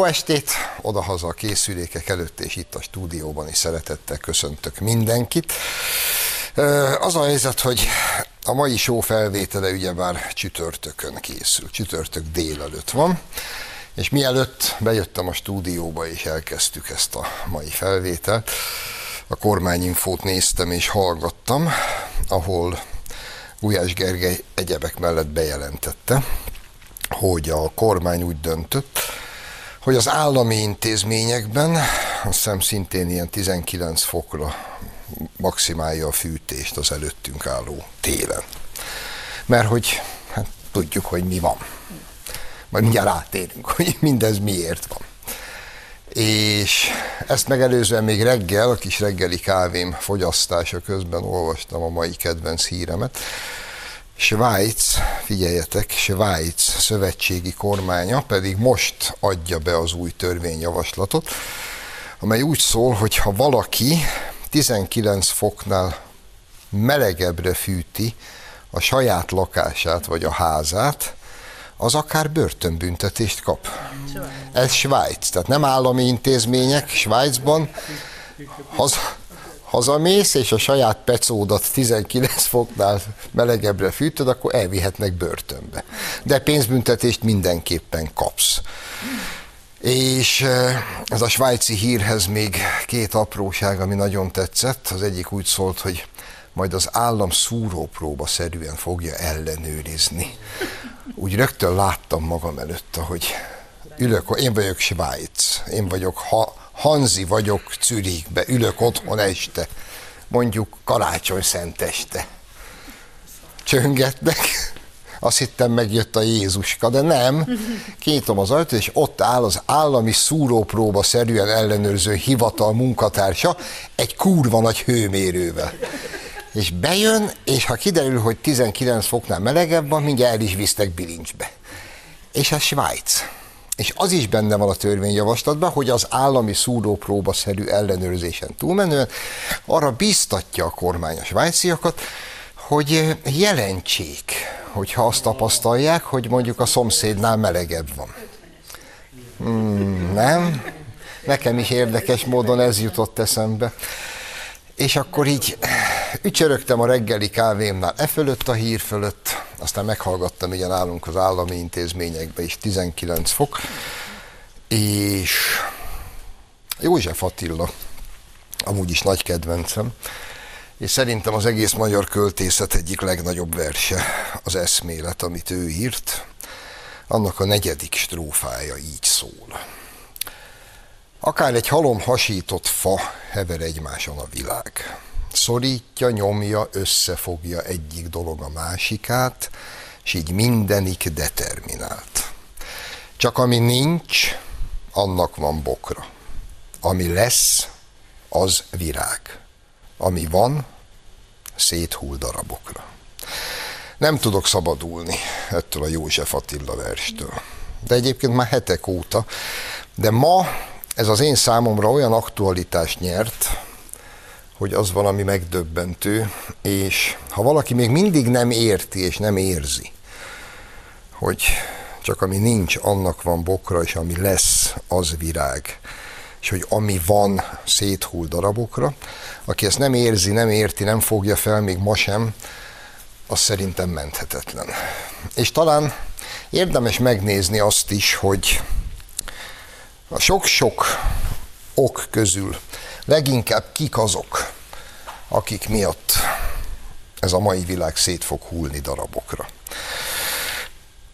Jó estét! Odahaza a készülékek előtt és itt a stúdióban is szeretettel köszöntök mindenkit. Az a helyzet, hogy a mai show felvétele ugyebár csütörtökön készül, csütörtök délelőtt van, és mielőtt bejöttem a stúdióba és elkezdtük ezt a mai felvételt, a kormányinfót néztem és hallgattam, ahol Gulyás Gergely egyebek mellett bejelentette, hogy a kormány úgy döntött, hogy az állami intézményekben, azt hiszem szintén ilyen 19 fokra maximálja a fűtést az előttünk álló télen. Mert hogy hát, tudjuk, hogy mi van. Majd mindjárt rátérünk, hogy mindez miért van. És ezt megelőzően még reggel, a kis reggeli kávém fogyasztása közben olvastam a mai kedvenc híremet, Svájc, figyeljetek, Svájc szövetségi kormánya pedig most adja be az új törvényjavaslatot, amely úgy szól, hogy ha valaki 19 foknál melegebbre fűti a saját lakását vagy a házát, az akár börtönbüntetést kap. Ez Svájc, tehát nem állami intézmények Svájcban, haza, hazamész, és a saját pecódat 19 foknál melegebbre fűtöd, akkor elvihetnek börtönbe. De pénzbüntetést mindenképpen kapsz. És eh, ez a svájci hírhez még két apróság, ami nagyon tetszett. Az egyik úgy szólt, hogy majd az állam szúrópróba szerűen fogja ellenőrizni. Úgy rögtön láttam magam előtt, hogy ülök, én vagyok Svájc, én vagyok ha, Hanzi vagyok Zürichbe, ülök otthon este, mondjuk karácsony szenteste. Csöngetnek, azt hittem megjött a Jézuska, de nem. Kinyitom az ajtót, és ott áll az állami szúrópróba szerűen ellenőrző hivatal munkatársa egy kurva nagy hőmérővel. És bejön, és ha kiderül, hogy 19 foknál melegebb van, mindjárt el is visztek bilincsbe. És ez Svájc és az is benne van a törvényjavaslatban, hogy az állami szúrópróba-szerű ellenőrzésen túlmenően arra biztatja a kormány a svájciakat, hogy jelentsék, hogyha azt tapasztalják, hogy mondjuk a szomszédnál melegebb van. Hmm, nem? Nekem is érdekes módon ez jutott eszembe. És akkor így ücsörögtem a reggeli kávémnál e fölött a hír fölött, aztán meghallgattam igen állunk az állami intézményekbe is 19 fok, és József Attila, amúgy is nagy kedvencem, és szerintem az egész magyar költészet egyik legnagyobb verse az eszmélet, amit ő írt. Annak a negyedik strófája így szól. Akár egy halom hasított fa hever egymáson a világ szorítja, nyomja, összefogja egyik dolog a másikát, és így mindenik determinált. Csak ami nincs, annak van bokra. Ami lesz, az virág. Ami van, széthull darabokra. Nem tudok szabadulni ettől a József Attila verstől. De egyébként már hetek óta. De ma ez az én számomra olyan aktualitást nyert, hogy az valami megdöbbentő, és ha valaki még mindig nem érti és nem érzi, hogy csak ami nincs, annak van bokra, és ami lesz, az virág, és hogy ami van, széthull darabokra, aki ezt nem érzi, nem érti, nem fogja fel, még ma sem, az szerintem menthetetlen. És talán érdemes megnézni azt is, hogy a sok-sok ok közül leginkább kik azok, akik miatt ez a mai világ szét fog hullni darabokra.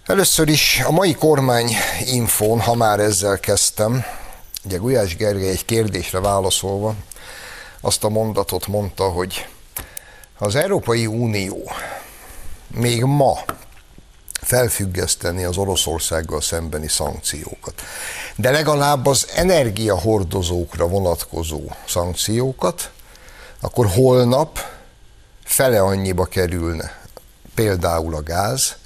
Először is a mai kormány infón, ha már ezzel kezdtem, ugye Gulyás Gergely egy kérdésre válaszolva azt a mondatot mondta, hogy az Európai Unió még ma felfüggeszteni az Oroszországgal szembeni szankciókat. De legalább az energiahordozókra vonatkozó szankciókat, akkor holnap fele annyiba kerülne például a gáz,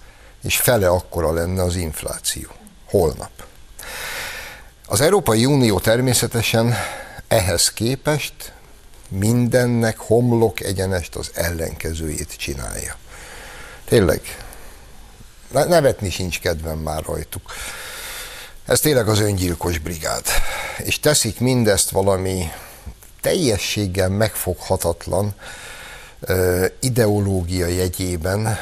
és fele akkora lenne az infláció. Holnap. Az Európai Unió természetesen ehhez képest mindennek homlok egyenest az ellenkezőjét csinálja. Tényleg, nevetni sincs kedvem már rajtuk. Ez tényleg az öngyilkos brigád. És teszik mindezt valami teljességgel megfoghatatlan ideológia jegyében,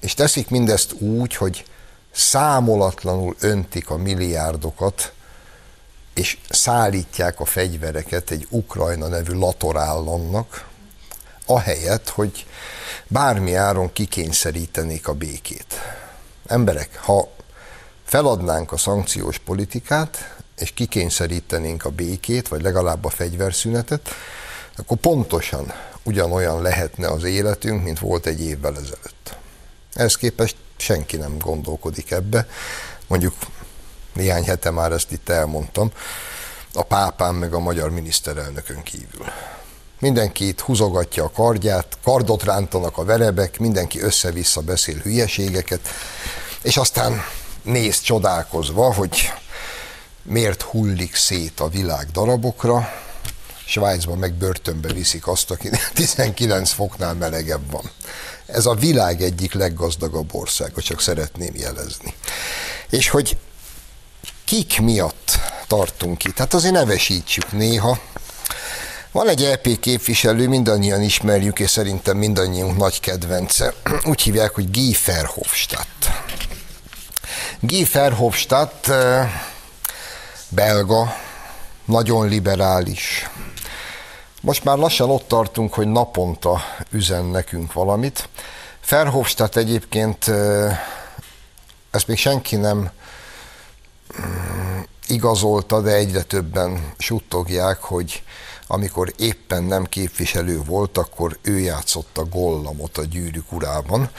és teszik mindezt úgy, hogy számolatlanul öntik a milliárdokat, és szállítják a fegyvereket egy Ukrajna nevű latorállamnak, ahelyett, hogy bármi áron kikényszerítenék a békét. Emberek, ha feladnánk a szankciós politikát, és kikényszerítenénk a békét, vagy legalább a fegyverszünetet, akkor pontosan ugyanolyan lehetne az életünk, mint volt egy évvel ezelőtt. Ehhez képest senki nem gondolkodik ebbe. Mondjuk néhány hete már ezt itt elmondtam, a pápán meg a magyar miniszterelnökön kívül. Mindenki húzogatja a kardját, kardot rántanak a verebek, mindenki össze-vissza beszél hülyeségeket, és aztán néz csodálkozva, hogy miért hullik szét a világ darabokra, Svájcban meg börtönbe viszik azt, aki 19 foknál melegebb van. Ez a világ egyik leggazdagabb országa, csak szeretném jelezni. És hogy kik miatt tartunk itt? Hát azért nevesítsük néha. Van egy EP képviselő, mindannyian ismerjük, és szerintem mindannyiunk nagy kedvence. Úgy hívják, hogy Guy Verhofstadt. Guy Verhofstadt eh, belga, nagyon liberális. Most már lassan ott tartunk, hogy naponta üzen nekünk valamit. Verhofstadt egyébként, eh, ezt még senki nem mm, igazolta, de egyre többen suttogják, hogy amikor éppen nem képviselő volt, akkor ő játszott a gollamot a gyűrűk urában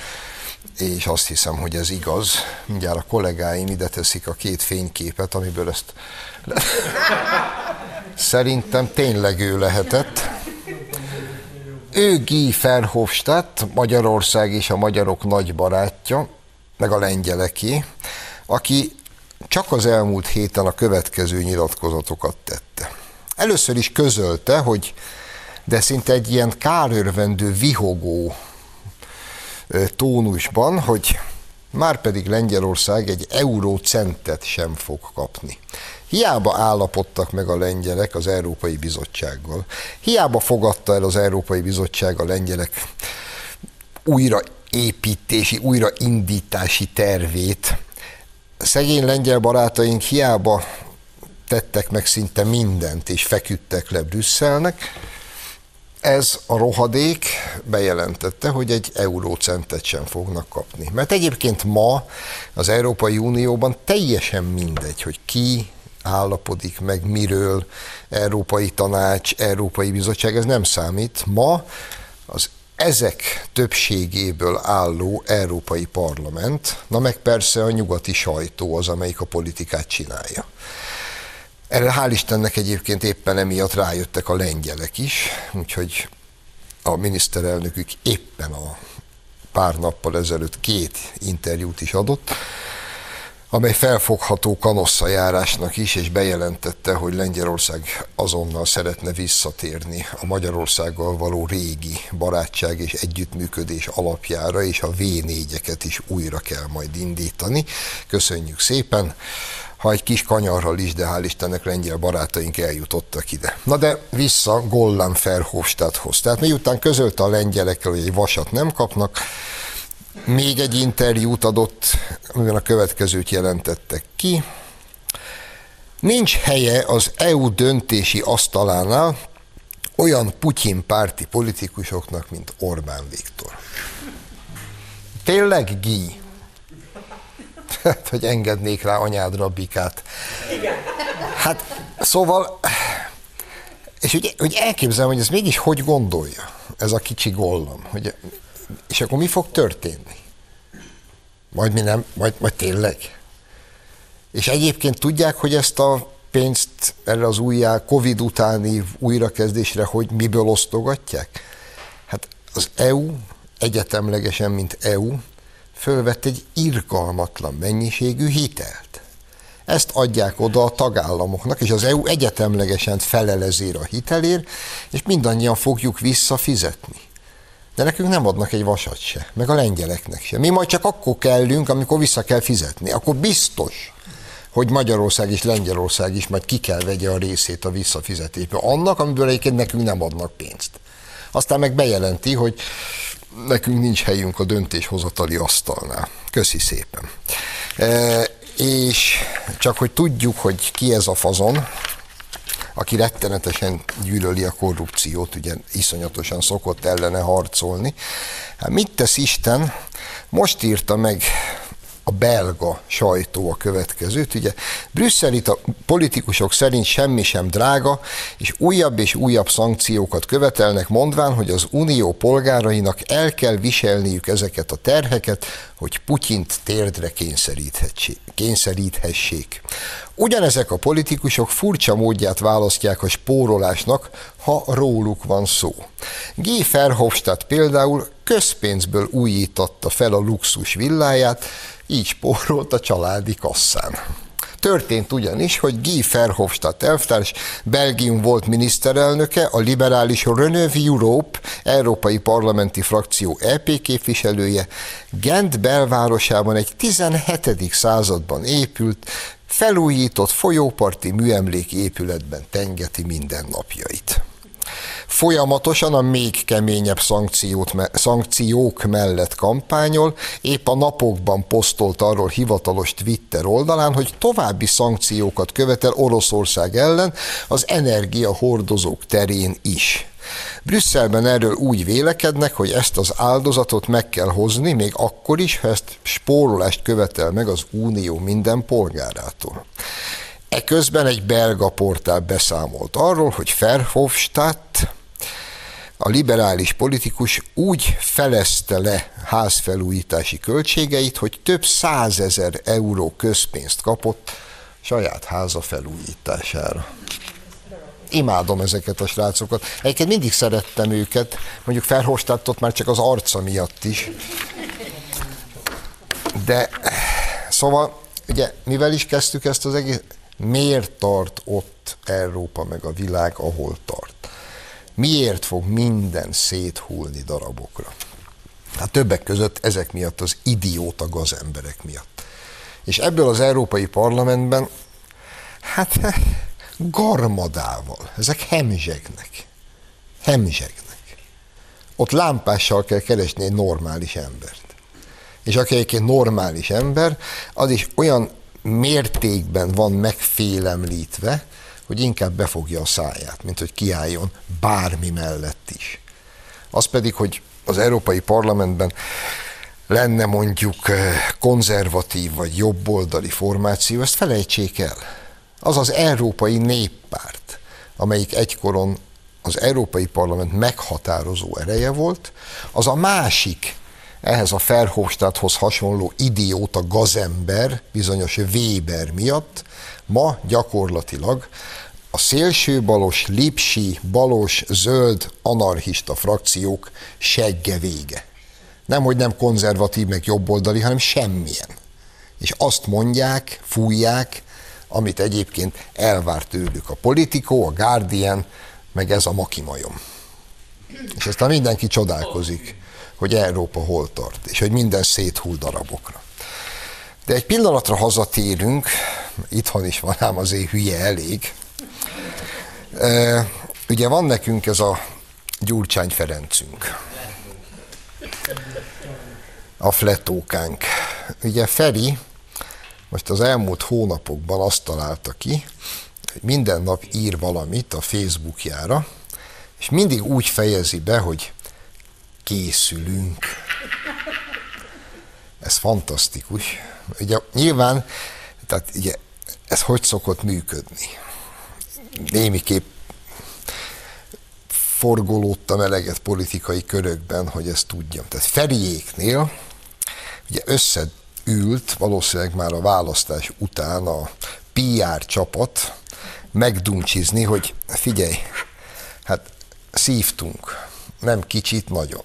és azt hiszem, hogy ez igaz. Mindjárt a kollégáim ide teszik a két fényképet, amiből ezt szerintem tényleg ő lehetett. Ő Guy Verhofstadt, Magyarország és a magyarok nagy barátja, meg a lengyeleké, aki csak az elmúlt héten a következő nyilatkozatokat tette. Először is közölte, hogy de szinte egy ilyen kárörvendő, vihogó tónusban, hogy már pedig Lengyelország egy eurócentet sem fog kapni. Hiába állapodtak meg a lengyelek az Európai Bizottsággal. Hiába fogadta el az Európai Bizottság a lengyelek újraépítési, újraindítási tervét. Szegény lengyel barátaink hiába tettek meg szinte mindent, és feküdtek le Brüsszelnek, ez a rohadék bejelentette, hogy egy eurócentet sem fognak kapni. Mert egyébként ma az Európai Unióban teljesen mindegy, hogy ki állapodik meg, miről, Európai Tanács, Európai Bizottság, ez nem számít. Ma az ezek többségéből álló Európai Parlament, na meg persze a nyugati sajtó az, amelyik a politikát csinálja. Erre hál' Istennek egyébként éppen emiatt rájöttek a lengyelek is, úgyhogy a miniszterelnökük éppen a pár nappal ezelőtt két interjút is adott, amely felfogható kanosszajárásnak is, és bejelentette, hogy Lengyelország azonnal szeretne visszatérni a Magyarországgal való régi barátság és együttműködés alapjára, és a V4-eket is újra kell majd indítani. Köszönjük szépen! Ha egy kis kanyarral is, de hál' Istennek lengyel barátaink eljutottak ide. Na de vissza Gollan Verhofstadthoz. Tehát miután közölte a lengyelekkel, hogy egy vasat nem kapnak, még egy interjút adott, amiben a következőt jelentettek ki. Nincs helye az EU döntési asztalánál olyan Putyin párti politikusoknak, mint Orbán Viktor. Tényleg, Guy? Hát, hogy engednék rá anyádra a bikát. Igen. Hát, szóval, és úgy, úgy elképzelem, hogy ez mégis hogy gondolja, ez a kicsi gollam, hogy, és akkor mi fog történni? Majd mi nem, majd, majd tényleg. És egyébként tudják, hogy ezt a pénzt erre az újjá, Covid utáni újrakezdésre, hogy miből osztogatják? Hát az EU egyetemlegesen, mint EU, fölvett egy irgalmatlan mennyiségű hitelt. Ezt adják oda a tagállamoknak, és az EU egyetemlegesen felelezér a hitelért, és mindannyian fogjuk visszafizetni. De nekünk nem adnak egy vasat se, meg a lengyeleknek se. Mi majd csak akkor kellünk, amikor vissza kell fizetni. Akkor biztos, hogy Magyarország és Lengyelország is majd ki kell vegye a részét a visszafizetésbe. Annak, amiből egyébként nekünk nem adnak pénzt. Aztán meg bejelenti, hogy nekünk nincs helyünk a döntéshozatali asztalnál. Köszi szépen. E, és csak hogy tudjuk, hogy ki ez a fazon, aki rettenetesen gyűlöli a korrupciót, ugye iszonyatosan szokott ellene harcolni. Hát mit tesz Isten? Most írta meg a belga sajtó a következőt. Ugye brüsszeli politikusok szerint semmi sem drága, és újabb és újabb szankciókat követelnek, mondván, hogy az unió polgárainak el kell viselniük ezeket a terheket, hogy Putyint térdre kényszeríthessék. Ugyanezek a politikusok furcsa módját választják a spórolásnak, ha róluk van szó. G. Verhofstadt például közpénzből újította fel a luxus villáját, így spórolt a családi kasszán. Történt ugyanis, hogy Guy Verhofstadt elvtárs, Belgium volt miniszterelnöke, a liberális Renew Europe európai parlamenti frakció EP képviselője Gent belvárosában egy 17. században épült, felújított folyóparti műemlék épületben tengeti mindennapjait folyamatosan a még keményebb szankciót, szankciók mellett kampányol, épp a napokban posztolt arról hivatalos Twitter oldalán, hogy további szankciókat követel Oroszország ellen az energiahordozók terén is. Brüsszelben erről úgy vélekednek, hogy ezt az áldozatot meg kell hozni, még akkor is, ha ezt spórolást követel meg az Unió minden polgárától. Eközben egy belga portál beszámolt arról, hogy Verhofstadt a liberális politikus úgy felezte le házfelújítási költségeit, hogy több százezer euró közpénzt kapott saját háza felújítására. Imádom ezeket a srácokat. Egyébként mindig szerettem őket, mondjuk Ferhostátot már csak az arca miatt is. De szóval, ugye, mivel is kezdtük ezt az egész? Miért tart ott Európa meg a világ, ahol tart? Miért fog minden széthulni darabokra? Hát többek között ezek miatt, az idióta gazemberek miatt. És ebből az Európai Parlamentben, hát garmadával, ezek hemzsegnek. Hemzsegnek. Ott lámpással kell keresni egy normális embert. És aki egyébként normális ember, az is olyan mértékben van megfélemlítve, hogy inkább befogja a száját, mint hogy kiálljon bármi mellett is. Az pedig, hogy az Európai Parlamentben lenne mondjuk eh, konzervatív vagy jobboldali formáció, ezt felejtsék el. Az az Európai Néppárt, amelyik egykoron az Európai Parlament meghatározó ereje volt, az a másik ehhez a Ferhofstadthoz hasonló idióta gazember, bizonyos Weber miatt, ma gyakorlatilag a szélső balos, lipsi, balos, zöld, anarchista frakciók segge vége. Nem, hogy nem konzervatív, meg jobboldali, hanem semmilyen. És azt mondják, fújják, amit egyébként elvár tőlük a Politico, a Guardian, meg ez a makimajom. És aztán mindenki csodálkozik, hogy Európa hol tart, és hogy minden széthull darabokra. De egy pillanatra hazatérünk, itthon is van ám azért hülye elég. Ugye van nekünk ez a Gyurcsány Ferencünk. A fletókánk. Ugye Feri most az elmúlt hónapokban azt találta ki, hogy minden nap ír valamit a Facebookjára, és mindig úgy fejezi be, hogy készülünk. Ez fantasztikus. Ugye nyilván, tehát ugye ez hogy szokott működni? Némiképp forgolódtam eleget politikai körökben, hogy ezt tudjam. Tehát Feriéknél ugye összeült valószínűleg már a választás után a PR csapat megdumcsizni, hogy figyelj, hát szívtunk, nem kicsit, nagyon.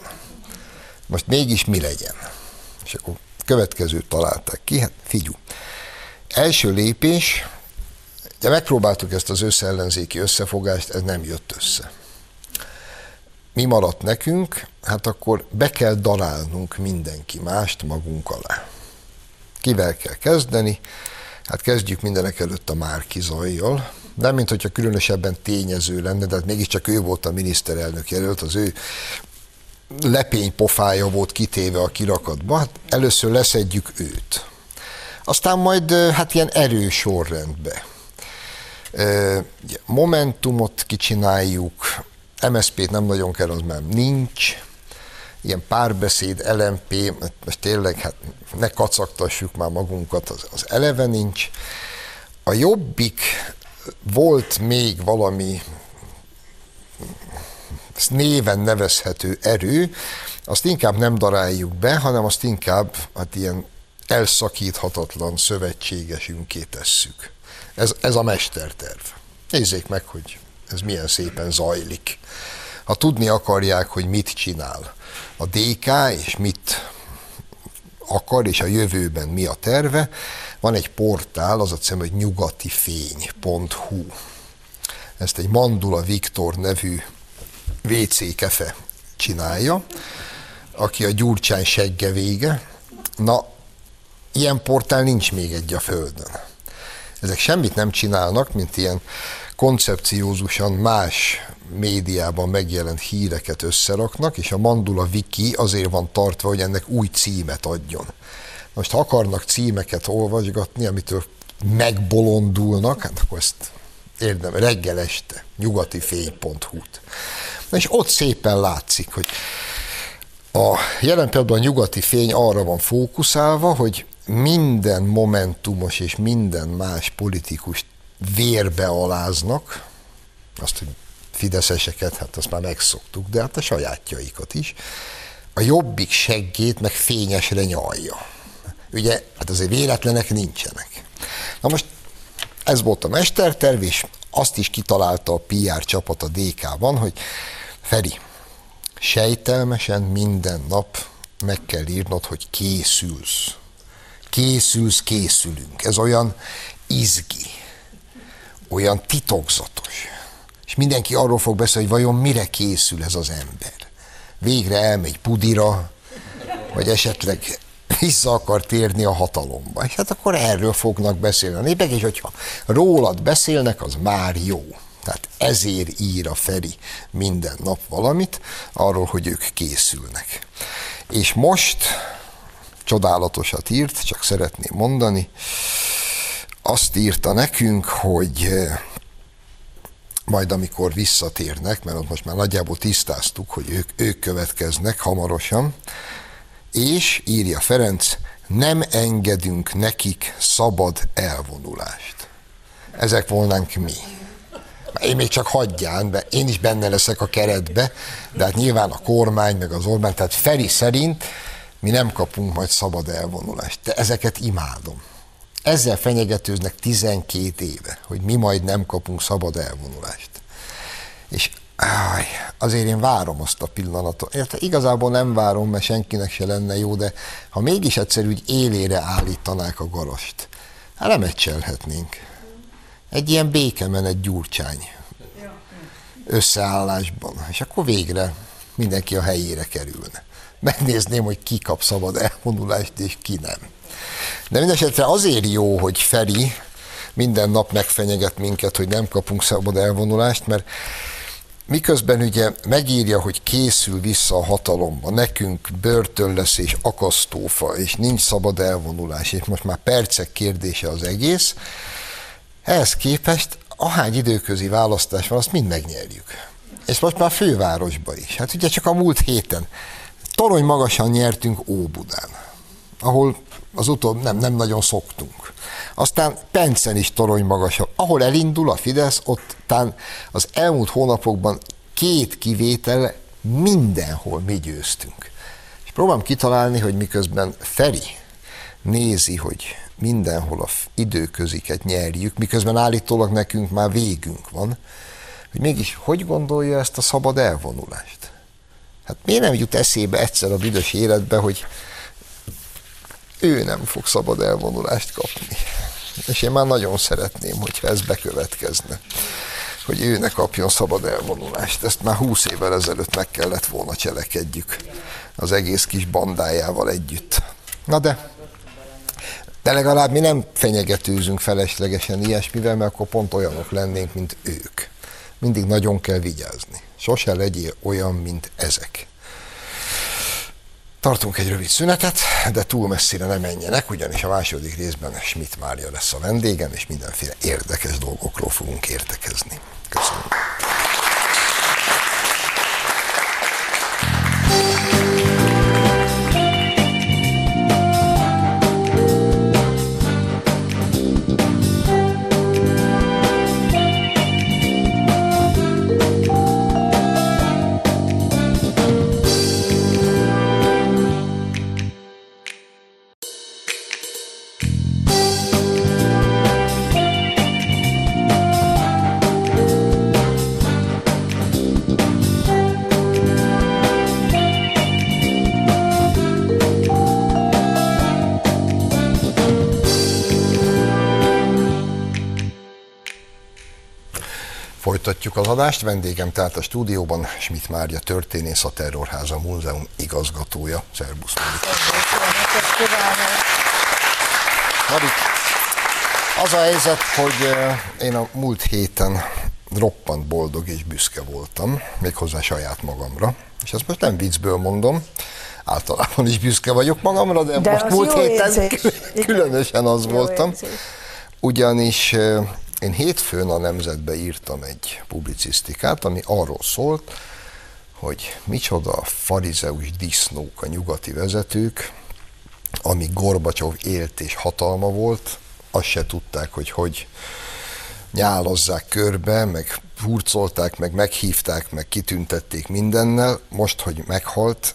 Most mégis mi legyen? És akkor következőt találták ki, hát figyú. Első lépés, de megpróbáltuk ezt az összeellenzéki összefogást, ez nem jött össze. Mi maradt nekünk? Hát akkor be kell darálnunk mindenki mást magunk alá. Kivel kell kezdeni? Hát kezdjük mindenek előtt a Márki Zajjal. Nem, mint hogyha különösebben tényező lenne, de hát mégiscsak ő volt a miniszterelnök jelölt, az ő lepénypofája volt kitéve a kirakatba. Hát először leszedjük őt. Aztán majd hát ilyen erős sorrendbe. Momentumot kicsináljuk, MSZP-t nem nagyon kell, az már nincs, ilyen párbeszéd, LMP, most tényleg hát ne kacagtassuk már magunkat, az, az eleve nincs. A jobbik volt még valami néven nevezhető erő, azt inkább nem daráljuk be, hanem azt inkább hát ilyen elszakíthatatlan szövetségesünké tesszük. Ez, ez a mesterterv. Nézzék meg, hogy ez milyen szépen zajlik. Ha tudni akarják, hogy mit csinál a DK, és mit akar, és a jövőben mi a terve, van egy portál, az a cím, hogy nyugatifény.hu. Ezt egy Mandula Viktor nevű WC kefe csinálja, aki a Gyurcsány segge vége. Na, ilyen portál nincs még egy a Földön. Ezek semmit nem csinálnak, mint ilyen koncepciózusan más médiában megjelent híreket összeraknak, és a Mandula Wiki azért van tartva, hogy ennek új címet adjon. Most ha akarnak címeket olvasgatni, amitől megbolondulnak, hát akkor ezt érdem, reggel este, nyugati fény.hu-t. És ott szépen látszik, hogy a jelen pillanatban a nyugati fény arra van fókuszálva, hogy minden momentumos és minden más politikus vérbe aláznak, azt, hogy fideszeseket, hát azt már megszoktuk, de hát a sajátjaikat is. A jobbik seggét meg fényesre nyalja. Ugye, hát azért véletlenek nincsenek. Na most ez volt a mesterterv, és azt is kitalálta a PR csapat a DK-ban, hogy Feri, sejtelmesen minden nap meg kell írnod, hogy készülsz. Készülsz, készülünk. Ez olyan izgi, olyan titokzatos. És mindenki arról fog beszélni, hogy vajon mire készül ez az ember. Végre elmegy pudira, vagy esetleg vissza akar térni a hatalomba. És hát akkor erről fognak beszélni a népek, és hogyha rólad beszélnek, az már jó. Tehát ezért ír a Feri minden nap valamit, arról, hogy ők készülnek. És most csodálatosat írt, csak szeretném mondani, azt írta nekünk, hogy majd amikor visszatérnek, mert ott most már nagyjából tisztáztuk, hogy ők, ők következnek hamarosan, és írja Ferenc, nem engedünk nekik szabad elvonulást. Ezek volnánk mi. Én még csak hagyján, de én is benne leszek a keretbe, de hát nyilván a kormány, meg az Orbán, tehát Feri szerint mi nem kapunk majd szabad elvonulást. De ezeket imádom. Ezzel fenyegetőznek 12 éve, hogy mi majd nem kapunk szabad elvonulást. És áj, azért én várom azt a pillanatot. Érte, igazából nem várom, mert senkinek se lenne jó, de ha mégis egyszer úgy élére állítanák a garast, hát lemecselhetnénk. Egy ilyen békemenet gyurcsány összeállásban, és akkor végre mindenki a helyére kerülne. Megnézném, hogy ki kap szabad elvonulást, és ki nem. De mindesetre azért jó, hogy Feri minden nap megfenyeget minket, hogy nem kapunk szabad elvonulást, mert miközben ugye megírja, hogy készül vissza a hatalomba, nekünk börtön lesz és akasztófa, és nincs szabad elvonulás, és most már percek kérdése az egész, ehhez képest ahány időközi választás van, azt mind megnyerjük. És most már fővárosba is. Hát ugye csak a múlt héten torony magasan nyertünk Óbudán, ahol az utóbb nem, nem nagyon szoktunk. Aztán Pencen is torony magasabb. Ahol elindul a Fidesz, ott tán az elmúlt hónapokban két kivétel mindenhol mi győztünk. És próbálom kitalálni, hogy miközben Feri nézi, hogy mindenhol a időköziket nyerjük, miközben állítólag nekünk már végünk van, hogy mégis hogy gondolja ezt a szabad elvonulást? Hát miért nem jut eszébe egyszer a büdös életbe, hogy ő nem fog szabad elvonulást kapni. És én már nagyon szeretném, hogyha ez bekövetkezne, hogy ő ne kapjon szabad elvonulást. Ezt már húsz évvel ezelőtt meg kellett volna cselekedjük az egész kis bandájával együtt. Na de De legalább mi nem fenyegetőzünk feleslegesen ilyesmivel, mert akkor pont olyanok lennénk, mint ők. Mindig nagyon kell vigyázni. Sose legyél olyan, mint ezek. Tartunk egy rövid szünetet, de túl messzire ne menjenek, ugyanis a második részben Schmidt Mária lesz a vendégem, és mindenféle érdekes dolgokról fogunk értekezni. Köszönöm. Adást. Vendégem tehát a stúdióban Schmidt Mária történész, a Terrorháza Múzeum igazgatója. Szerbusz, Marik. az a helyzet, hogy én a múlt héten roppant boldog és büszke voltam, méghozzá saját magamra. És ezt most nem viccből mondom, általában is büszke vagyok magamra, de, de most múlt héten érzés. különösen az jó voltam. Érzés. Ugyanis én hétfőn a Nemzetbe írtam egy publicisztikát, ami arról szólt, hogy micsoda farizeus disznók a nyugati vezetők, ami Gorbacsov élt és hatalma volt, azt se tudták, hogy hogy nyálozzák körbe, meg hurcolták, meg meghívták, meg kitüntették mindennel. Most, hogy meghalt,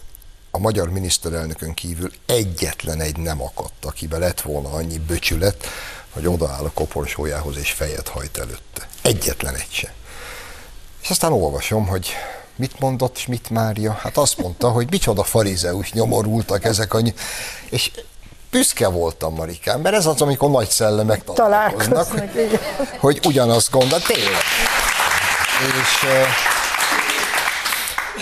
a magyar miniszterelnökön kívül egyetlen egy nem akadt, akibe lett volna annyi böcsület, hogy odaáll a koporsójához és fejet hajt előtte. Egyetlen egy se. És aztán olvasom, hogy mit mondott Schmidt Mária? Hát azt mondta, hogy micsoda farizeus nyomorultak ezek a... Ny- és büszke voltam, Marikám, mert ez az, amikor nagy szellemek találkoznak, hogy, hogy ugyanazt gondol, tényleg. És,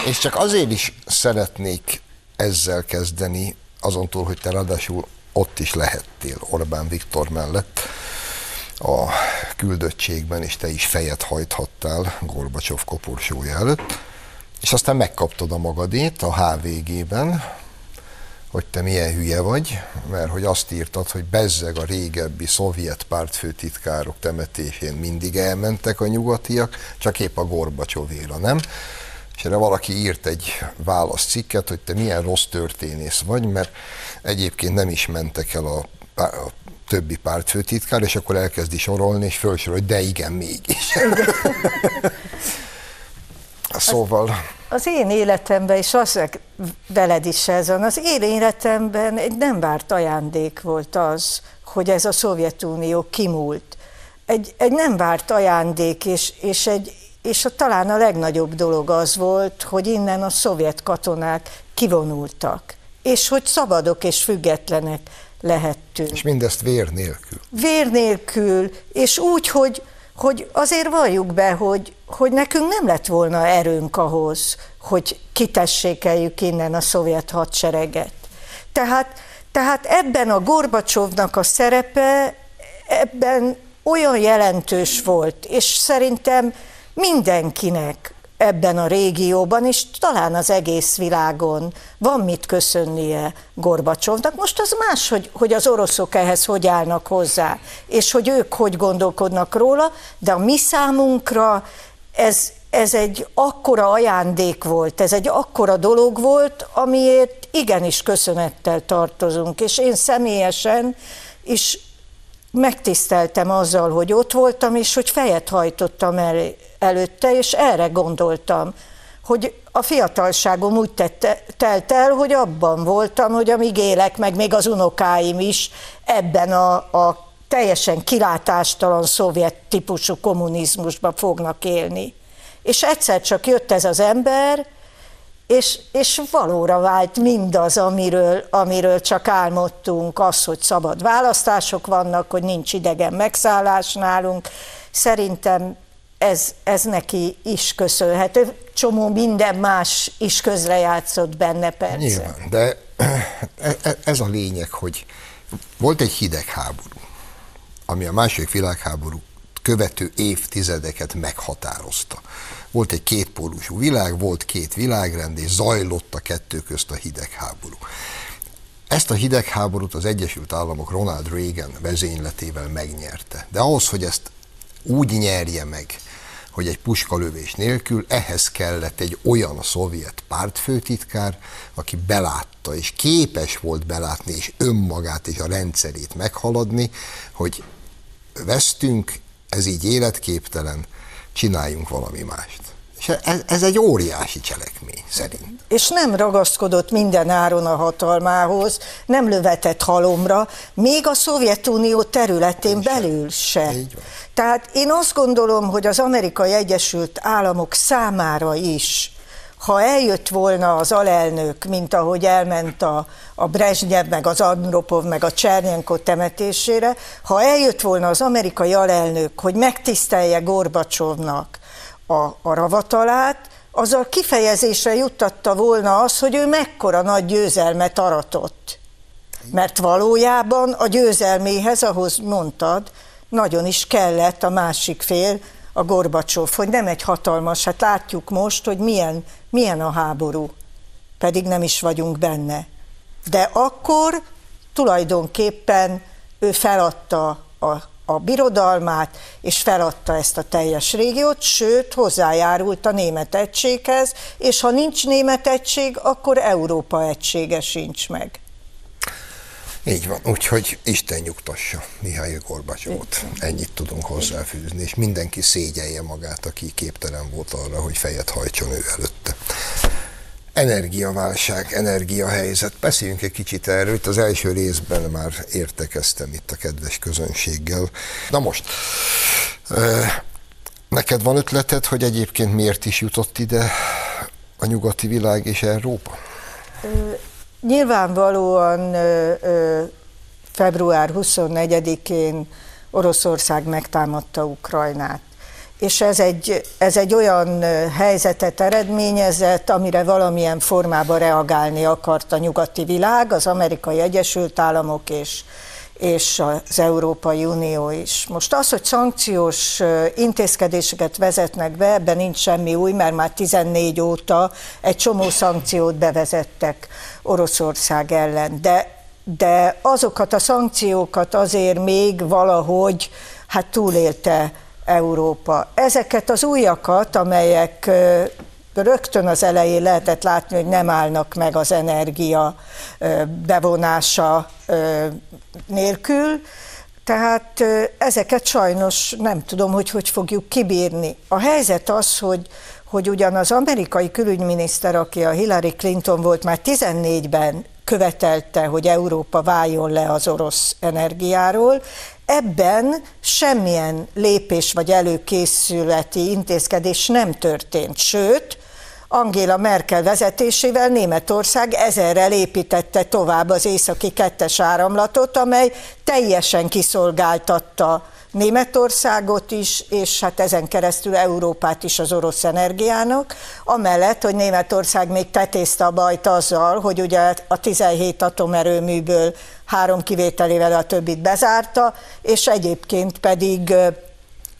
és csak azért is szeretnék ezzel kezdeni, azon túl, hogy te ráadásul ott is lehettél Orbán Viktor mellett a küldöttségben, és te is fejet hajthattál Gorbacsov koporsója előtt, és aztán megkaptad a magadét a HVG-ben, hogy te milyen hülye vagy, mert hogy azt írtad, hogy bezzeg a régebbi szovjet pártfőtitkárok temetésén mindig elmentek a nyugatiak, csak épp a Gorbacsovéra, nem? És erre valaki írt egy válaszcikket, hogy te milyen rossz történész vagy, mert egyébként nem is mentek el a, a többi pártfőtitkár, és akkor elkezdi sorolni, és felsorol, hogy de igen, mégis. szóval... Az, az én életemben, és az veled is ezen, az én életemben egy nem várt ajándék volt az, hogy ez a Szovjetunió kimúlt. Egy, egy nem várt ajándék, és, és, egy, és a, talán a legnagyobb dolog az volt, hogy innen a szovjet katonák kivonultak és hogy szabadok és függetlenek lehettünk. És mindezt vér nélkül. Vér nélkül, és úgy, hogy, hogy azért valljuk be, hogy, hogy nekünk nem lett volna erőnk ahhoz, hogy kitessékeljük innen a szovjet hadsereget. Tehát, tehát ebben a Gorbacsovnak a szerepe, ebben olyan jelentős volt, és szerintem mindenkinek, ebben a régióban, és talán az egész világon van mit köszönnie Gorbacsovnak. Most az más, hogy, hogy az oroszok ehhez hogy állnak hozzá, és hogy ők hogy gondolkodnak róla, de a mi számunkra ez, ez egy akkora ajándék volt, ez egy akkora dolog volt, amiért igenis köszönettel tartozunk, és én személyesen is megtiszteltem azzal, hogy ott voltam, és hogy fejet hajtottam előtte, és erre gondoltam, hogy a fiatalságom úgy tette, telt el, hogy abban voltam, hogy amíg élek, meg még az unokáim is ebben a, a teljesen kilátástalan szovjet típusú kommunizmusban fognak élni. És egyszer csak jött ez az ember, és, és valóra vált mindaz, amiről, amiről csak álmodtunk, az, hogy szabad választások vannak, hogy nincs idegen megszállás nálunk. Szerintem ez, ez neki is köszönhető. Csomó minden más is közrejátszott benne persze. Nyilván, de e, e, ez a lényeg, hogy Volt egy hidegháború, ami a második világháború követő évtizedeket meghatározta. Volt egy kétpólusú világ, volt két világrend, és zajlott a kettő közt a hidegháború. Ezt a hidegháborút az Egyesült Államok Ronald Reagan vezényletével megnyerte. De ahhoz, hogy ezt úgy nyerje meg, hogy egy puskalövés nélkül ehhez kellett egy olyan szovjet pártfőtitkár, aki belátta, és képes volt belátni, és önmagát és a rendszerét meghaladni, hogy vesztünk, ez így életképtelen, csináljunk valami mást. És ez, ez egy óriási cselekmény, szerint. És nem ragaszkodott minden áron a hatalmához, nem lövetett halomra, még a Szovjetunió területén belül se. Tehát én azt gondolom, hogy az Amerikai Egyesült Államok számára is, ha eljött volna az alelnök, mint ahogy elment a, a Brezsnyev, meg az Andropov, meg a Csernyenko temetésére, ha eljött volna az amerikai alelnök, hogy megtisztelje Gorbacsovnak a, a ravatalát, azzal kifejezésre juttatta volna az, hogy ő mekkora nagy győzelmet aratott. Mert valójában a győzelméhez, ahhoz mondtad, nagyon is kellett a másik fél, a Gorbacsov, hogy nem egy hatalmas, hát látjuk most, hogy milyen, milyen a háború, pedig nem is vagyunk benne. De akkor tulajdonképpen ő feladta a, a birodalmát, és feladta ezt a teljes régiót, sőt, hozzájárult a német egységhez, és ha nincs német egység, akkor Európa egysége sincs meg. Így van, úgyhogy Isten nyugtassa Mihály Gorbacsovot. Ennyit tudunk hozzáfűzni, és mindenki szégyelje magát, aki képtelen volt arra, hogy fejet hajtson ő előtte. Energiaválság, energiahelyzet. Beszéljünk egy kicsit erről. Itt az első részben már értekeztem itt a kedves közönséggel. Na most, neked van ötleted, hogy egyébként miért is jutott ide a nyugati világ és Európa? Nyilvánvalóan február 24-én Oroszország megtámadta Ukrajnát. És ez egy, ez egy olyan helyzetet eredményezett, amire valamilyen formában reagálni akart a nyugati világ, az amerikai Egyesült Államok és, és az Európai Unió is. Most az, hogy szankciós intézkedéseket vezetnek be, ebben nincs semmi új, mert már 14 óta egy csomó szankciót bevezettek Oroszország ellen, de, de azokat a szankciókat azért még valahogy hát túlélte Európa. Ezeket az újakat, amelyek rögtön az elején lehetett látni, hogy nem állnak meg az energia bevonása nélkül, tehát ezeket sajnos nem tudom, hogy hogy fogjuk kibírni. A helyzet az, hogy, hogy ugyan az amerikai külügyminiszter, aki a Hillary Clinton volt, már 14-ben követelte, hogy Európa váljon le az orosz energiáról, Ebben semmilyen lépés vagy előkészületi intézkedés nem történt, sőt, Angela Merkel vezetésével Németország ezerrel építette tovább az északi kettes áramlatot, amely teljesen kiszolgáltatta Németországot is, és hát ezen keresztül Európát is az orosz energiának, amellett, hogy Németország még tetézte a bajt azzal, hogy ugye a 17 atomerőműből három kivételével a többit bezárta, és egyébként pedig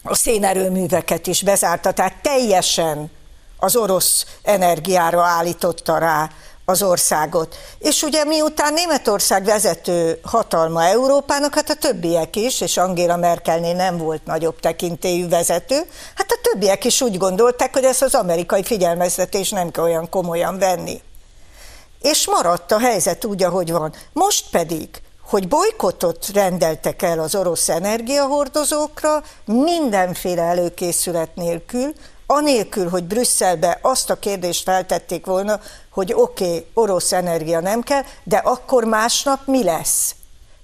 a szénerőműveket is bezárta, tehát teljesen az orosz energiára állította rá az országot. És ugye miután Németország vezető hatalma Európának, hát a többiek is, és Angela Merkelnél nem volt nagyobb tekintélyű vezető, hát a többiek is úgy gondolták, hogy ezt az amerikai figyelmeztetés nem kell olyan komolyan venni. És maradt a helyzet úgy, ahogy van. Most pedig, hogy bolykotot rendeltek el az orosz energiahordozókra, mindenféle előkészület nélkül, anélkül, hogy Brüsszelbe azt a kérdést feltették volna, hogy oké, okay, orosz energia nem kell, de akkor másnap mi lesz?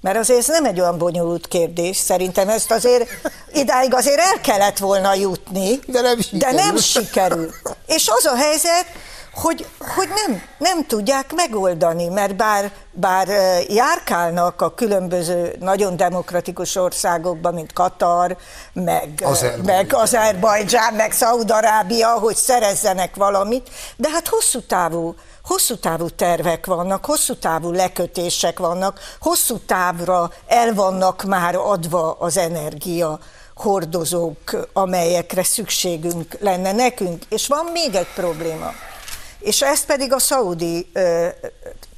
Mert azért ez nem egy olyan bonyolult kérdés, szerintem ezt azért idáig azért el kellett volna jutni, de nem sikerül. De nem sikerül. És az a helyzet, hogy, hogy nem, nem tudják megoldani, mert bár, bár járkálnak a különböző nagyon demokratikus országokban, mint Katar, meg Azerbajdzsán, meg, Azerbajdzsán, meg Szaudarábia, hogy szerezzenek valamit, de hát hosszú távú hosszú távú tervek vannak, hosszú távú lekötések vannak, hosszú távra el vannak már adva az energia hordozók, amelyekre szükségünk lenne nekünk. És van még egy probléma. És ezt pedig a szaudi ö,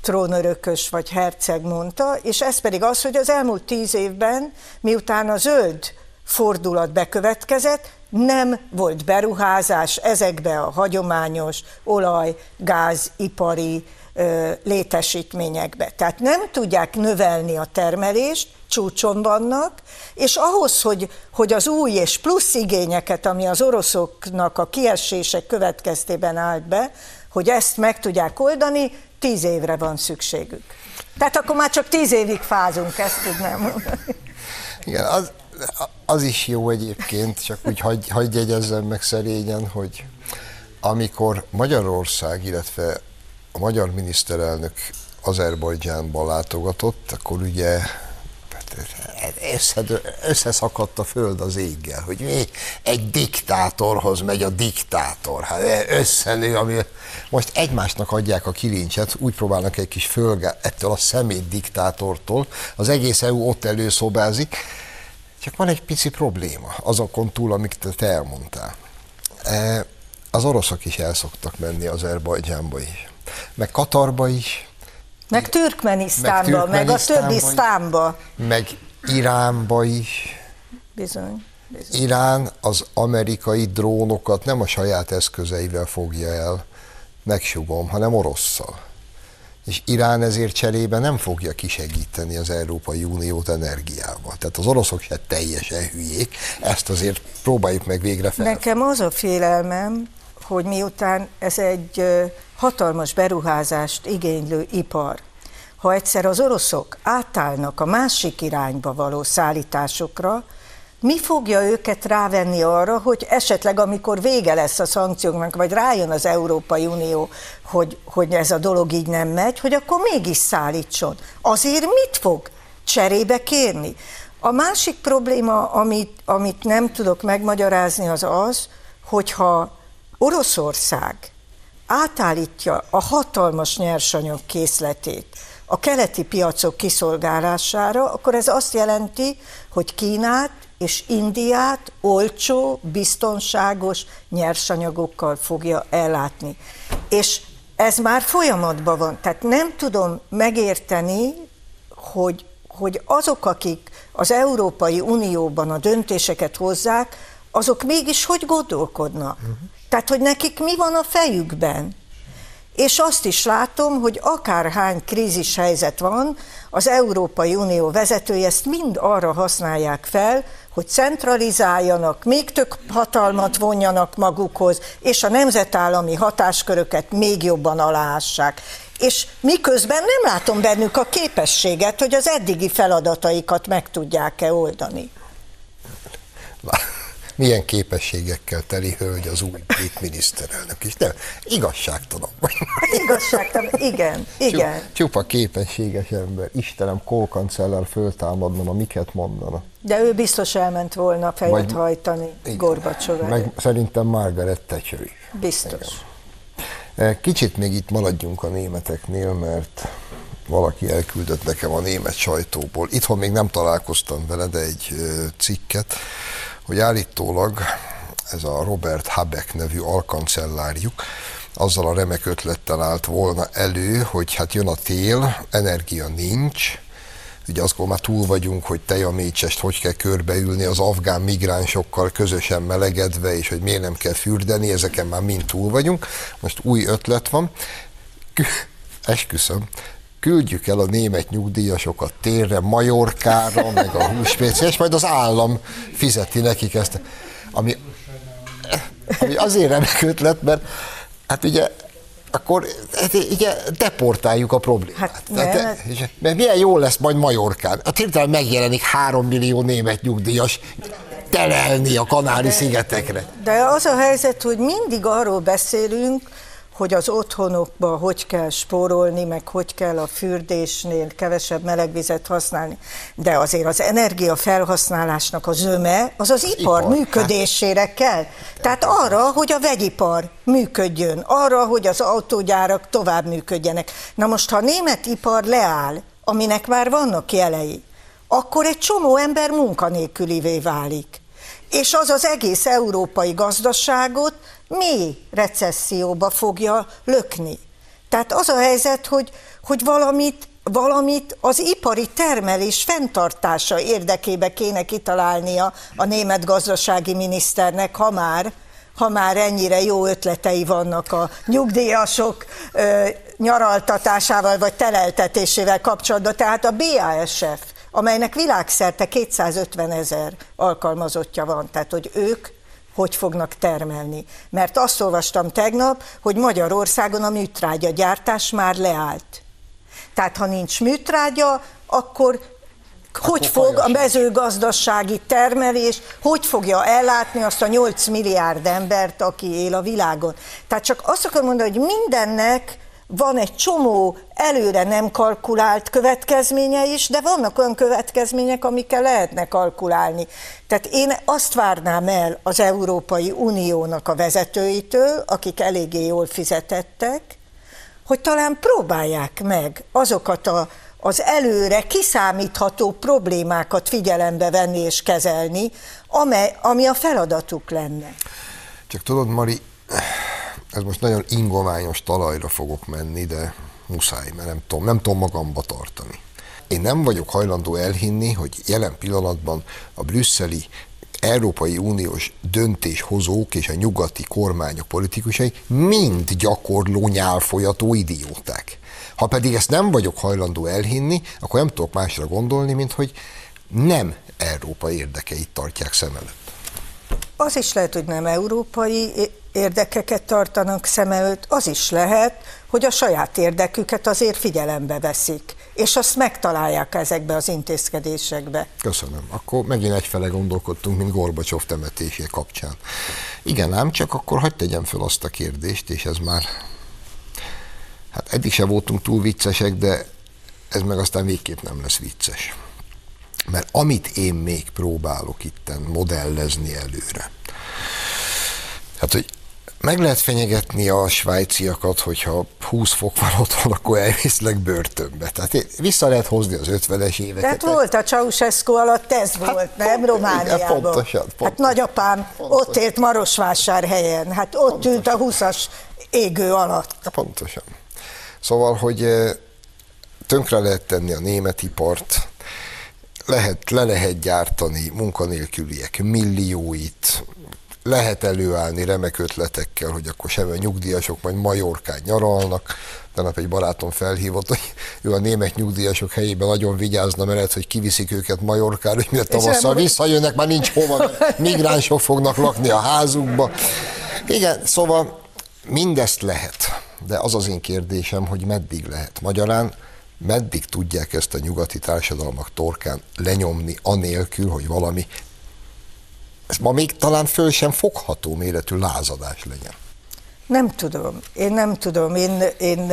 trónörökös vagy herceg mondta, és ez pedig az, hogy az elmúlt tíz évben, miután a zöld fordulat bekövetkezett, nem volt beruházás ezekbe a hagyományos olaj, gáz, ipari ö, létesítményekbe. Tehát nem tudják növelni a termelést, csúcson vannak, és ahhoz, hogy, hogy az új és plusz igényeket, ami az oroszoknak a kiesések következtében állt be, hogy ezt meg tudják oldani, tíz évre van szükségük. Tehát akkor már csak tíz évig fázunk, ezt tudnám mondani. Igen, az, az is jó egyébként, csak úgy hagy, hagy jegyezzem meg szerényen, hogy amikor Magyarország, illetve a magyar miniszterelnök Azerbajdzsánban látogatott, akkor ugye összeszakadt a föld az éggel, hogy mi? Egy diktátorhoz megy a diktátor. Hát összenő, ami most egymásnak adják a kilincset, úgy próbálnak egy kis fölge ettől a szemét diktátortól, az egész EU ott előszobázik, csak van egy pici probléma azokon túl, amit te elmondtál. E, az oroszok is el szoktak menni Azerbajdzsánba is, meg Katarba is, meg Türkmenisztánba, meg, meg a többi sztánba. Meg Iránba is. Bizony, bizony. Irán az amerikai drónokat nem a saját eszközeivel fogja el, megsugom, hanem orosszal. És Irán ezért cserébe nem fogja kisegíteni az Európai Uniót energiával. Tehát az oroszok se teljesen hülyék, ezt azért próbáljuk meg végre fel. Nekem az a félelmem, hogy miután ez egy hatalmas beruházást igénylő ipar, ha egyszer az oroszok átállnak a másik irányba való szállításokra, mi fogja őket rávenni arra, hogy esetleg amikor vége lesz a szankcióknak, vagy rájön az Európai Unió, hogy, hogy ez a dolog így nem megy, hogy akkor mégis szállítson. Azért mit fog cserébe kérni? A másik probléma, amit, amit nem tudok megmagyarázni, az az, hogyha Oroszország átállítja a hatalmas nyersanyag készletét a keleti piacok kiszolgálására, akkor ez azt jelenti, hogy Kínát és Indiát olcsó, biztonságos nyersanyagokkal fogja ellátni. És ez már folyamatban van. Tehát nem tudom megérteni, hogy, hogy azok, akik az Európai Unióban a döntéseket hozzák, azok mégis hogy gondolkodnak. Uh-huh. Tehát, hogy nekik mi van a fejükben. És azt is látom, hogy akárhány krízis helyzet van, az Európai Unió vezetői ezt mind arra használják fel, hogy centralizáljanak, még több hatalmat vonjanak magukhoz, és a nemzetállami hatásköröket még jobban aláássák. És miközben nem látom bennük a képességet, hogy az eddigi feladataikat meg tudják-e oldani milyen képességekkel teli hölgy az új brit miniszterelnök is. Nem, igazságtalan. Hát igazságtalan, igen, igen. Csupa képességes ember. Istenem, kólkancellár föltámadna, miket mondana. De ő biztos elment volna fejet Vagy, hajtani Gorbacsov Meg szerintem Margaret Thatcher is. Biztos. Igen. Eh, kicsit még itt maradjunk a németeknél, mert valaki elküldött nekem a német sajtóból. Itthon még nem találkoztam vele, de egy cikket, hogy állítólag ez a Robert Habeck nevű alkancellárjuk azzal a remek ötlettel állt volna elő, hogy hát jön a tél, energia nincs, ugye azt már túl vagyunk, hogy tejamécsest hogy kell körbeülni az afgán migránsokkal közösen melegedve, és hogy miért nem kell fürdeni, ezeken már mind túl vagyunk. Most új ötlet van. Esküszöm, küldjük el a német nyugdíjasokat térre, Majorkára, meg a húspécre, és majd az állam fizeti nekik ezt. Ami, ami azért remek ötlet, mert hát ugye akkor hát ugye deportáljuk a problémát. Hát, hát, mert milyen jó lesz majd Majorkán. A hirtelen megjelenik három millió német nyugdíjas telelni a Kanári-szigetekre. De az a helyzet, hogy mindig arról beszélünk, hogy az otthonokba hogy kell spórolni, meg hogy kell a fürdésnél kevesebb melegvizet használni, de azért az energia felhasználásnak a zöme az az ipar, ipar működésére kell. Tehát arra, hogy a vegyipar működjön, arra, hogy az autógyárak tovább működjenek. Na most, ha a német ipar leáll, aminek már vannak jelei, akkor egy csomó ember munkanélkülivé válik. És az az egész európai gazdaságot mély recesszióba fogja lökni. Tehát az a helyzet, hogy, hogy valamit, valamit az ipari termelés fenntartása érdekébe kéne kitalálnia a német gazdasági miniszternek, ha már, ha már ennyire jó ötletei vannak a nyugdíjasok ö, nyaraltatásával vagy teleltetésével kapcsolatban. Tehát a BASF, amelynek világszerte 250 ezer alkalmazottja van, tehát hogy ők hogy fognak termelni. Mert azt olvastam tegnap, hogy Magyarországon a műtrágya gyártás már leállt. Tehát ha nincs műtrágya, akkor hogy fog a mezőgazdasági termelés, hogy fogja ellátni azt a 8 milliárd embert, aki él a világon. Tehát csak azt akarom mondani, hogy mindennek van egy csomó előre nem kalkulált következménye is, de vannak olyan következmények, amikkel lehetne kalkulálni. Tehát én azt várnám el az Európai Uniónak a vezetőitől, akik eléggé jól fizetettek, hogy talán próbálják meg azokat a, az előre kiszámítható problémákat figyelembe venni és kezelni, amely, ami a feladatuk lenne. Csak tudod, Mari, ez most nagyon ingományos talajra fogok menni, de muszáj, mert nem tudom, nem tudom magamba tartani. Én nem vagyok hajlandó elhinni, hogy jelen pillanatban a brüsszeli Európai Uniós döntéshozók és a nyugati kormányok politikusai mind gyakorló nyálfolyató idióták. Ha pedig ezt nem vagyok hajlandó elhinni, akkor nem tudok másra gondolni, mint hogy nem Európa érdekeit tartják szem előtt. Az is lehet, hogy nem európai érdekeket tartanak szem előtt, az is lehet, hogy a saját érdeküket azért figyelembe veszik, és azt megtalálják ezekbe az intézkedésekbe. Köszönöm. Akkor megint egyfele gondolkodtunk, mint Gorbacsov temetésé kapcsán. Igen, ám csak akkor hagyd tegyem fel azt a kérdést, és ez már, hát eddig se voltunk túl viccesek, de ez meg aztán végképp nem lesz vicces. Mert amit én még próbálok itten modellezni előre, hát hogy meg lehet fenyegetni a svájciakat, hogyha 20 fok van otthon, akkor elviszlek börtönbe. Tehát vissza lehet hozni az 50-es éveket. Tehát volt a Ceausescu alatt, ez hát volt, nem Romániában. Igen, pontosan, pontosan. Hát nagyapám pontosan. ott élt Marosvásárhelyen, hát ott pontosan. ült a 20-as égő alatt. Ja, pontosan. Szóval, hogy eh, tönkre lehet tenni a német ipart, lehet, le lehet gyártani munkanélküliek millióit, lehet előállni remek ötletekkel, hogy akkor sem a nyugdíjasok majd Majorkán nyaralnak. Tegnap egy barátom felhívott, hogy ő a német nyugdíjasok helyében nagyon vigyázna, mert lehet, hogy kiviszik őket Majorkára, hogy miért tavasszal visszajönnek, már nincs hova, migránsok fognak lakni a házukba. Igen, szóval mindezt lehet, de az az én kérdésem, hogy meddig lehet. Magyarán meddig tudják ezt a nyugati társadalmak torkán lenyomni, anélkül, hogy valami ez ma még talán föl sem fogható méretű lázadás legyen. Nem tudom. Én nem tudom. Én, én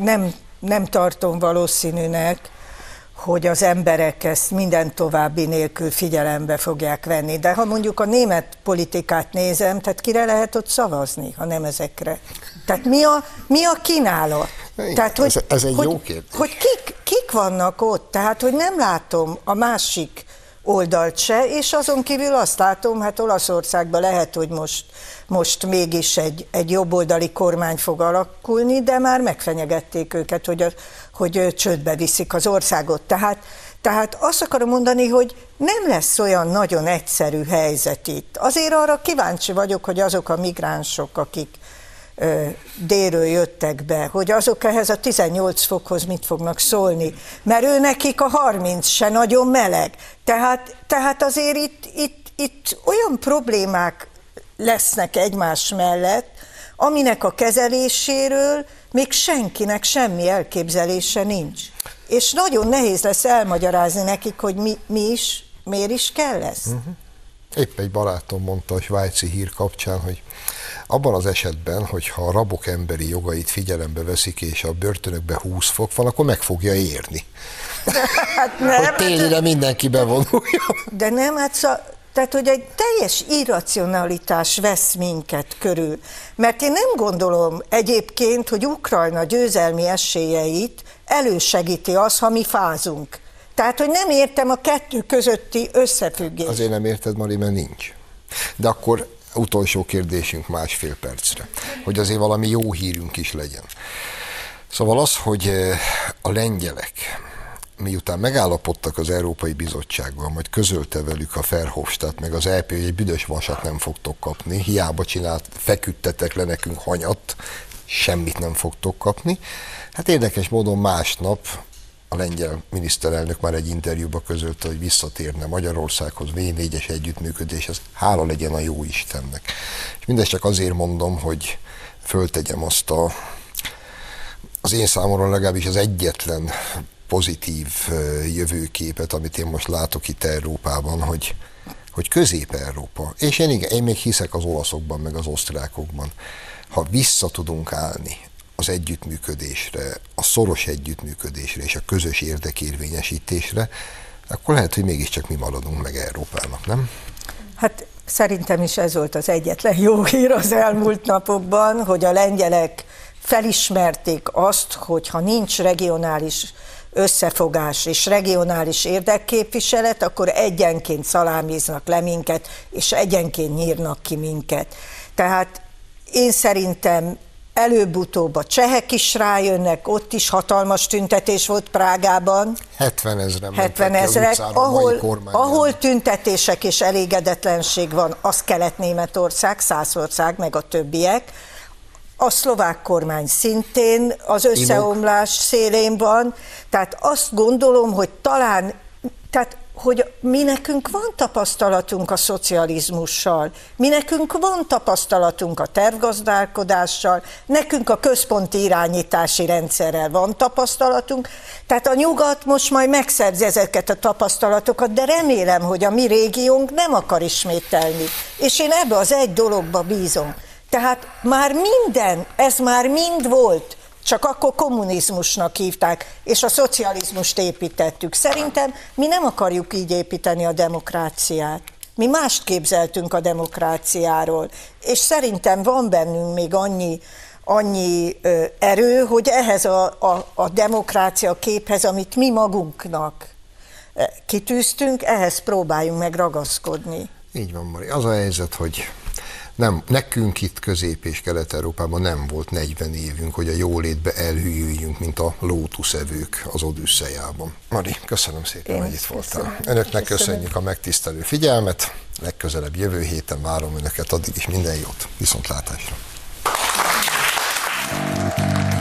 nem, nem tartom valószínűnek, hogy az emberek ezt minden további nélkül figyelembe fogják venni. De ha mondjuk a német politikát nézem, tehát kire lehet ott szavazni, ha nem ezekre? Tehát mi a, mi a kínálat? Tehát, hogy, ez, ez egy hogy, jó kérdés. Hogy kik, kik vannak ott? Tehát, hogy nem látom a másik oldalt se, és azon kívül azt látom, hát Olaszországban lehet, hogy most, most mégis egy, egy jobboldali kormány fog alakulni, de már megfenyegették őket, hogy, a, hogy csődbe viszik az országot. Tehát, tehát azt akarom mondani, hogy nem lesz olyan nagyon egyszerű helyzet itt. Azért arra kíváncsi vagyok, hogy azok a migránsok, akik délről jöttek be, hogy azok ehhez a 18 fokhoz mit fognak szólni, mert ő nekik a 30 se nagyon meleg. Tehát, tehát azért itt, itt, itt olyan problémák lesznek egymás mellett, aminek a kezeléséről még senkinek semmi elképzelése nincs. És nagyon nehéz lesz elmagyarázni nekik, hogy mi, mi is, miért is kell ez. Uh-huh. Épp egy barátom mondta a svájci hír kapcsán, hogy abban az esetben, hogyha a rabok emberi jogait figyelembe veszik, és a börtönökbe 20 fok van, akkor meg fogja érni. Hát nem, hogy télire mindenki bevonulja. De nem, hát szó, tehát, hogy egy teljes irracionalitás vesz minket körül. Mert én nem gondolom egyébként, hogy Ukrajna győzelmi esélyeit elősegíti az, ha mi fázunk. Tehát, hogy nem értem a kettő közötti összefüggést. Azért nem érted, Mari, mert nincs. De akkor utolsó kérdésünk másfél percre, hogy azért valami jó hírünk is legyen. Szóval az, hogy eh, a lengyelek miután megállapodtak az Európai Bizottságban, majd közölte velük a Ferhofstadt, meg az EP, hogy egy büdös vasat nem fogtok kapni, hiába csinált, feküdtetek le nekünk hanyat, semmit nem fogtok kapni. Hát érdekes módon másnap a lengyel miniszterelnök már egy interjúba közölte, hogy visszatérne Magyarországhoz, V4-es együttműködéshez. Hála legyen a jó Istennek. És mindezt csak azért mondom, hogy föltegyem azt a az én számomra legalábbis az egyetlen pozitív jövőképet, amit én most látok itt Európában, hogy, hogy Közép-Európa, és én igen, én még hiszek az olaszokban, meg az osztrákokban, ha vissza tudunk állni az együttműködésre, a szoros együttműködésre és a közös érdekérvényesítésre, akkor lehet, hogy mégiscsak mi maradunk meg Európának, nem? Hát szerintem is ez volt az egyetlen jó hír az elmúlt napokban, hogy a lengyelek felismerték azt, hogy ha nincs regionális összefogás és regionális érdekképviselet, akkor egyenként szalámiznak le minket, és egyenként nyírnak ki minket. Tehát én szerintem előbb-utóbb a csehek is rájönnek, ott is hatalmas tüntetés volt Prágában. 70 ezeren 70 ezerek, ahol, ahol tüntetések és elégedetlenség van, az Kelet-Németország, Szászország, meg a többiek. A szlovák kormány szintén az összeomlás szélén van, tehát azt gondolom, hogy talán, tehát hogy mi nekünk van tapasztalatunk a szocializmussal, mi nekünk van tapasztalatunk a tervgazdálkodással, nekünk a központi irányítási rendszerrel van tapasztalatunk, tehát a nyugat most majd megszerzi ezeket a tapasztalatokat, de remélem, hogy a mi régiónk nem akar ismételni. És én ebbe az egy dologba bízom. Tehát már minden, ez már mind volt, csak akkor kommunizmusnak hívták, és a szocializmust építettük. Szerintem mi nem akarjuk így építeni a demokráciát. Mi mást képzeltünk a demokráciáról, és szerintem van bennünk még annyi, annyi ö, erő, hogy ehhez a, a, a demokrácia képhez, amit mi magunknak kitűztünk, ehhez próbáljunk meg ragaszkodni. Így van, Mari. Az a helyzet, hogy nem, nekünk itt Közép- és Kelet-Európában nem volt 40 évünk, hogy a jólétbe elhűljünk, mint a lótuszevők az Odüsszejában. Mari, köszönöm szépen, hogy itt voltál. Önöknek köszönjük a megtisztelő figyelmet, legközelebb jövő héten várom Önöket, addig is minden jót, viszontlátásra! Thank you.